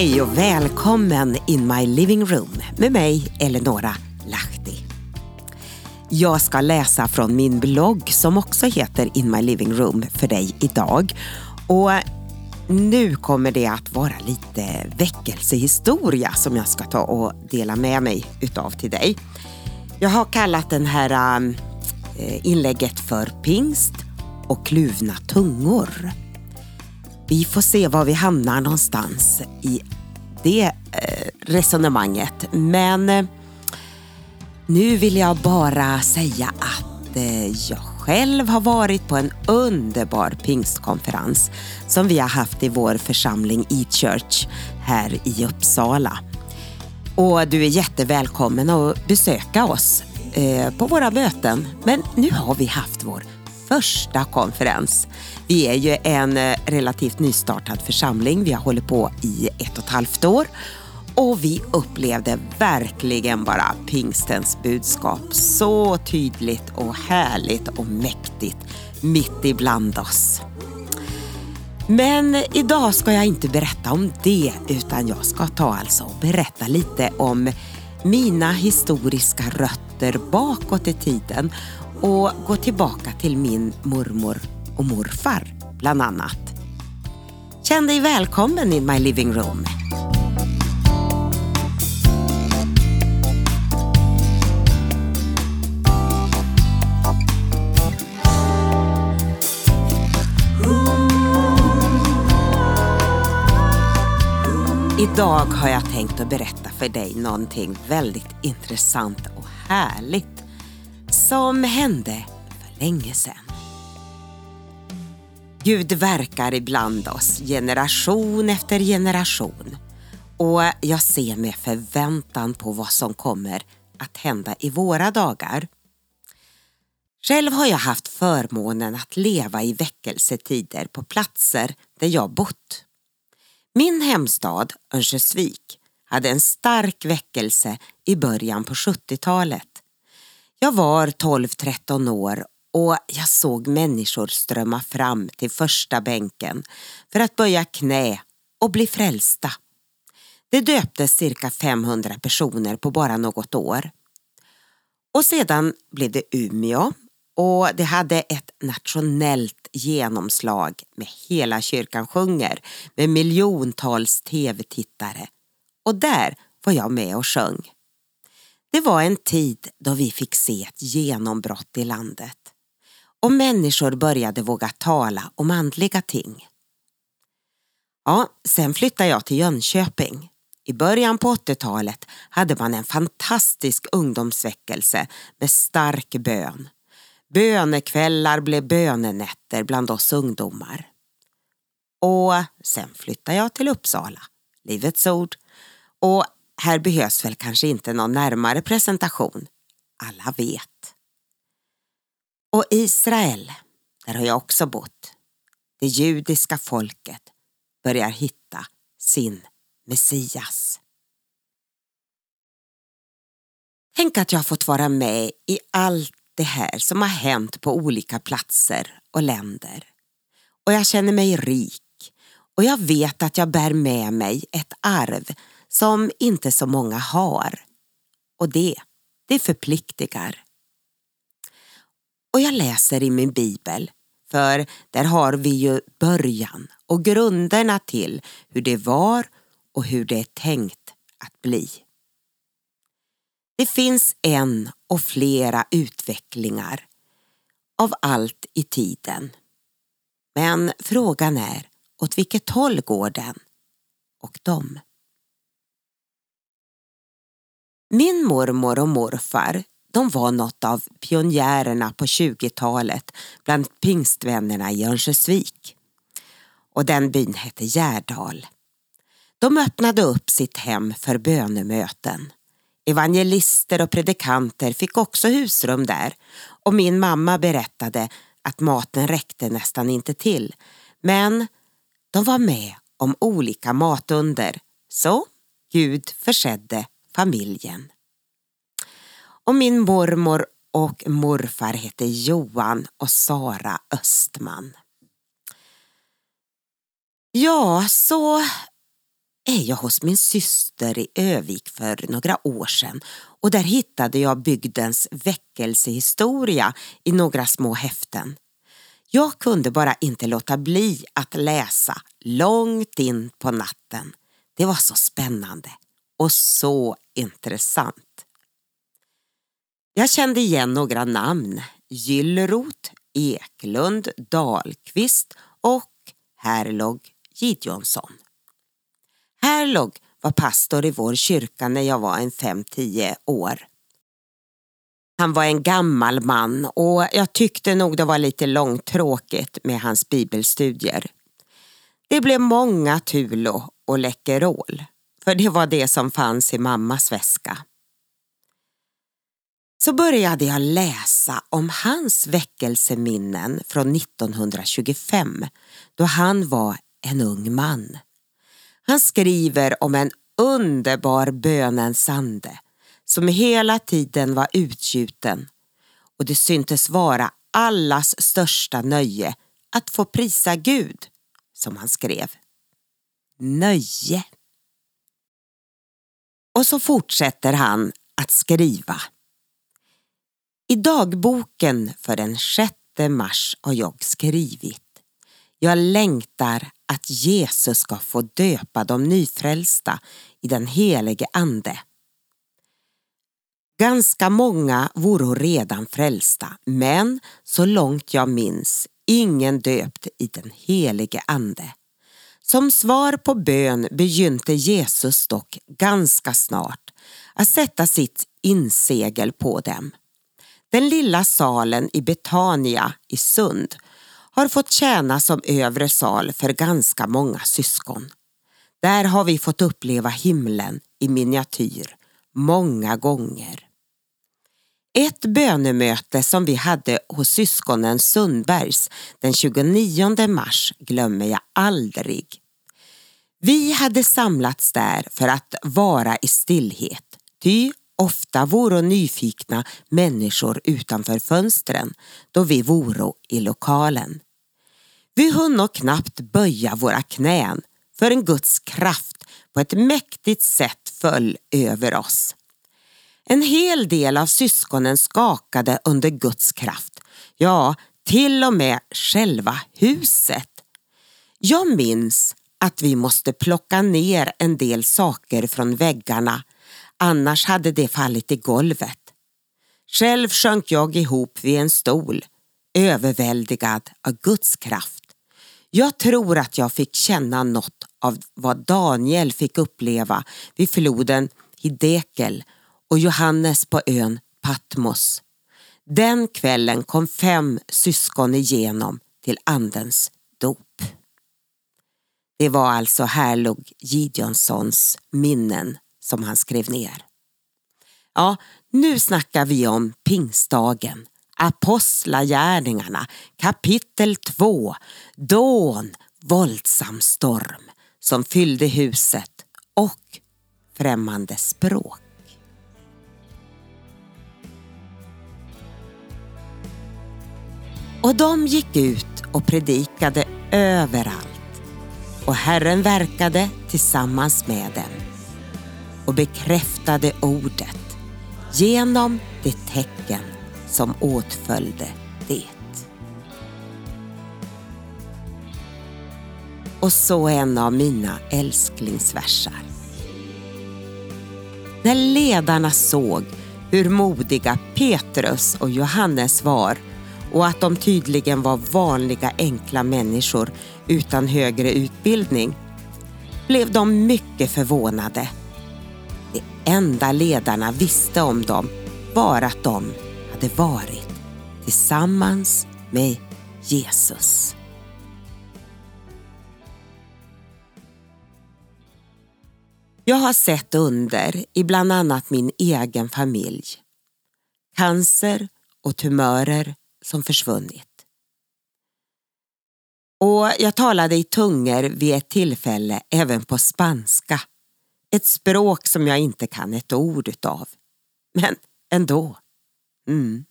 Hej och välkommen in my living room med mig Eleonora Lahti. Jag ska läsa från min blogg som också heter In my living room för dig idag. Och nu kommer det att vara lite väckelsehistoria som jag ska ta och dela med mig utav till dig. Jag har kallat den här eh, inlägget för pingst och kluvna tungor. Vi får se var vi hamnar någonstans i det eh, resonemanget. Men eh, nu vill jag bara säga att eh, jag själv har varit på en underbar pingstkonferens som vi har haft i vår församling E-Church här i Uppsala. Och du är jättevälkommen att besöka oss på våra möten. Men nu har vi haft vår första konferens. Vi är ju en eh, relativt nystartad församling. Vi har hållit på i ett och ett halvt år och vi upplevde verkligen bara pingstens budskap så tydligt och härligt och mäktigt mitt ibland oss. Men idag ska jag inte berätta om det utan jag ska ta alltså och berätta lite om mina historiska rötter bakåt i tiden och gå tillbaka till min mormor och morfar bland annat. Känn dig välkommen in my living room. Idag har jag tänkt att berätta för dig någonting väldigt intressant och härligt som hände för länge sedan. Gud verkar ibland oss generation efter generation och jag ser med förväntan på vad som kommer att hända i våra dagar. Själv har jag haft förmånen att leva i väckelsetider på platser där jag bott. Min hemstad Örnsköldsvik hade en stark väckelse i början på 70-talet. Jag var 12-13 år och jag såg människor strömma fram till första bänken för att böja knä och bli frälsta. Det döptes cirka 500 personer på bara något år. Och sedan blev det Umeå och det hade ett nationellt genomslag med Hela kyrkan sjunger med miljontals tv-tittare. Och där var jag med och sjöng. Det var en tid då vi fick se ett genombrott i landet och människor började våga tala om andliga ting. Ja, sen flyttade jag till Jönköping. I början på 80-talet hade man en fantastisk ungdomsväckelse med stark bön. Bönekvällar blev bönenätter bland oss ungdomar. Och sen flyttade jag till Uppsala, Livets Ord. Och här behövs väl kanske inte någon närmare presentation. Alla vet. Och Israel, där har jag också bott. Det judiska folket börjar hitta sin Messias. Tänk att jag har fått vara med i allt det här som har hänt på olika platser och länder. Och jag känner mig rik och jag vet att jag bär med mig ett arv som inte så många har. Och det, det förpliktigar. Och jag läser i min bibel, för där har vi ju början och grunderna till hur det var och hur det är tänkt att bli. Det finns en och flera utvecklingar av allt i tiden. Men frågan är åt vilket håll går den och dem? Min mormor och morfar de var något av pionjärerna på 20-talet bland pingstvännerna i Örnsköldsvik. Och den byn hette Gärdal. De öppnade upp sitt hem för bönemöten. Evangelister och predikanter fick också husrum där och min mamma berättade att maten räckte nästan inte till. Men de var med om olika matunder. Så Gud försedde familjen. Och min mormor och morfar hette Johan och Sara Östman. Ja, så är jag hos min syster i Övik för några år sedan och där hittade jag bygdens väckelsehistoria i några små häften. Jag kunde bara inte låta bli att läsa långt in på natten. Det var så spännande och så intressant. Jag kände igen några namn. Gyllrot, Eklund, Dahlqvist och Herlog Gideonsson. Herlog var pastor i vår kyrka när jag var en fem tio år. Han var en gammal man och jag tyckte nog det var lite långtråkigt med hans bibelstudier. Det blev många Tulo och Läkerol, för det var det som fanns i mammas väska. Så började jag läsa om hans väckelseminnen från 1925 då han var en ung man. Han skriver om en underbar bönens ande som hela tiden var utgjuten och det syntes vara allas största nöje att få prisa Gud, som han skrev. Nöje. Och så fortsätter han att skriva. I dagboken för den 6 mars har jag skrivit. Jag längtar att Jesus ska få döpa de nyfrälsta i den helige Ande. Ganska många vore redan frälsta, men så långt jag minns ingen döpt i den helige Ande. Som svar på bön begynte Jesus dock ganska snart att sätta sitt insegel på dem. Den lilla salen i Betania i Sund har fått tjäna som övre sal för ganska många syskon. Där har vi fått uppleva himlen i miniatyr många gånger. Ett bönemöte som vi hade hos syskonen Sundbergs den 29 mars glömmer jag aldrig. Vi hade samlats där för att vara i stillhet, ty ofta voro nyfikna människor utanför fönstren då vi voro i lokalen. Vi hunno knappt böja våra knän för en Guds kraft på ett mäktigt sätt föll över oss. En hel del av syskonen skakade under Guds kraft. Ja, till och med själva huset. Jag minns att vi måste plocka ner en del saker från väggarna, annars hade det fallit i golvet. Själv sjönk jag ihop vid en stol, överväldigad av Guds kraft. Jag tror att jag fick känna något av vad Daniel fick uppleva vid floden Hidekel och Johannes på ön Patmos. Den kvällen kom fem syskon igenom till Andens. Det var alltså Herlog Gideonssons minnen som han skrev ner. Ja, nu snackar vi om pingstdagen, Apostlagärningarna, kapitel 2, dån, våldsam storm som fyllde huset och främmande språk. Och de gick ut och predikade överallt och Herren verkade tillsammans med dem och bekräftade ordet genom det tecken som åtföljde det. Och så en av mina älsklingsversar. När ledarna såg hur modiga Petrus och Johannes var och att de tydligen var vanliga enkla människor utan högre utbildning blev de mycket förvånade. Det enda ledarna visste om dem var att de hade varit tillsammans med Jesus. Jag har sett under i bland annat min egen familj. Cancer och tumörer som försvunnit. Och jag talade i tungor vid ett tillfälle även på spanska. Ett språk som jag inte kan ett ord utav. Men ändå. Mm.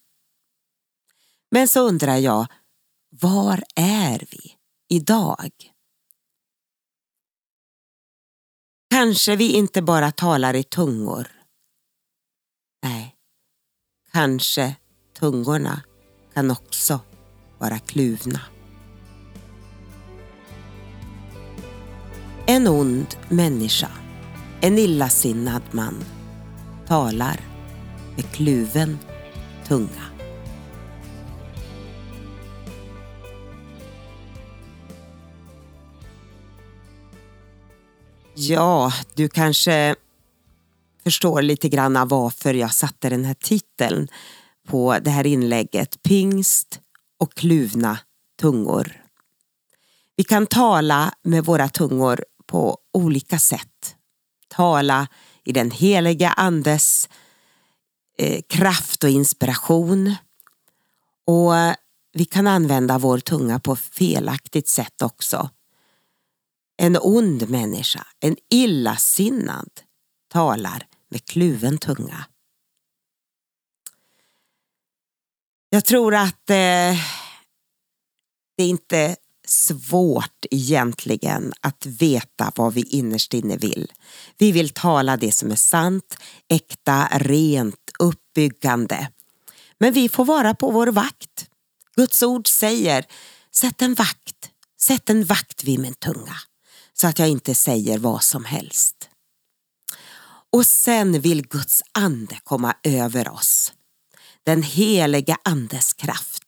Men så undrar jag, var är vi idag? kanske vi inte bara talar i tungor. Nej, kanske tungorna kan också vara kluvna. En ond människa, en illasinnad man, talar med kluven tunga. Ja, du kanske förstår lite grann varför jag satte den här titeln på det här inlägget. Pingst och kluvna tungor. Vi kan tala med våra tungor på olika sätt. Tala i den heliga andes eh, kraft och inspiration. Och vi kan använda vår tunga på felaktigt sätt också. En ond människa, en illasinnad, talar med kluven tunga. Jag tror att eh, det är inte svårt egentligen att veta vad vi innerst inne vill. Vi vill tala det som är sant, äkta, rent, uppbyggande. Men vi får vara på vår vakt. Guds ord säger, sätt en vakt, sätt en vakt vid min tunga så att jag inte säger vad som helst. Och sen vill Guds ande komma över oss. Den heliga andes kraft.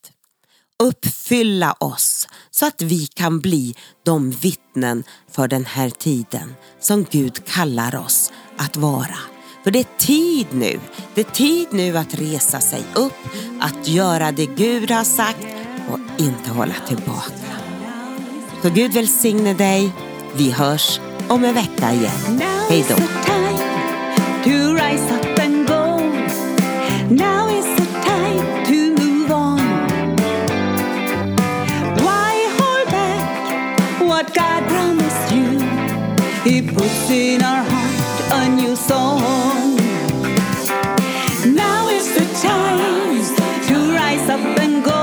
Uppfylla oss så att vi kan bli de vittnen för den här tiden som Gud kallar oss att vara. För det är tid nu. Det är tid nu att resa sig upp, att göra det Gud har sagt och inte hålla tillbaka. Så Gud välsigne dig. Vi hörs om en vecka igen. Hej då. In our heart a new song. Now is the time to rise up and go.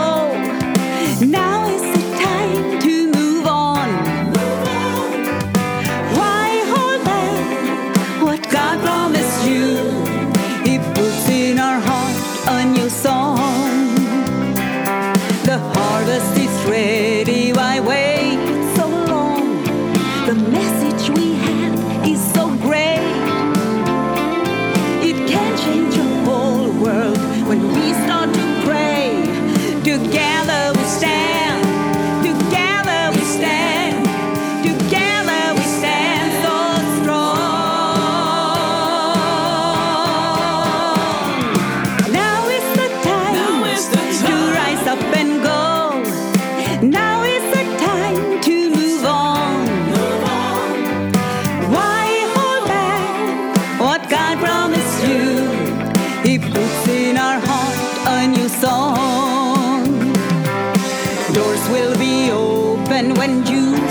when June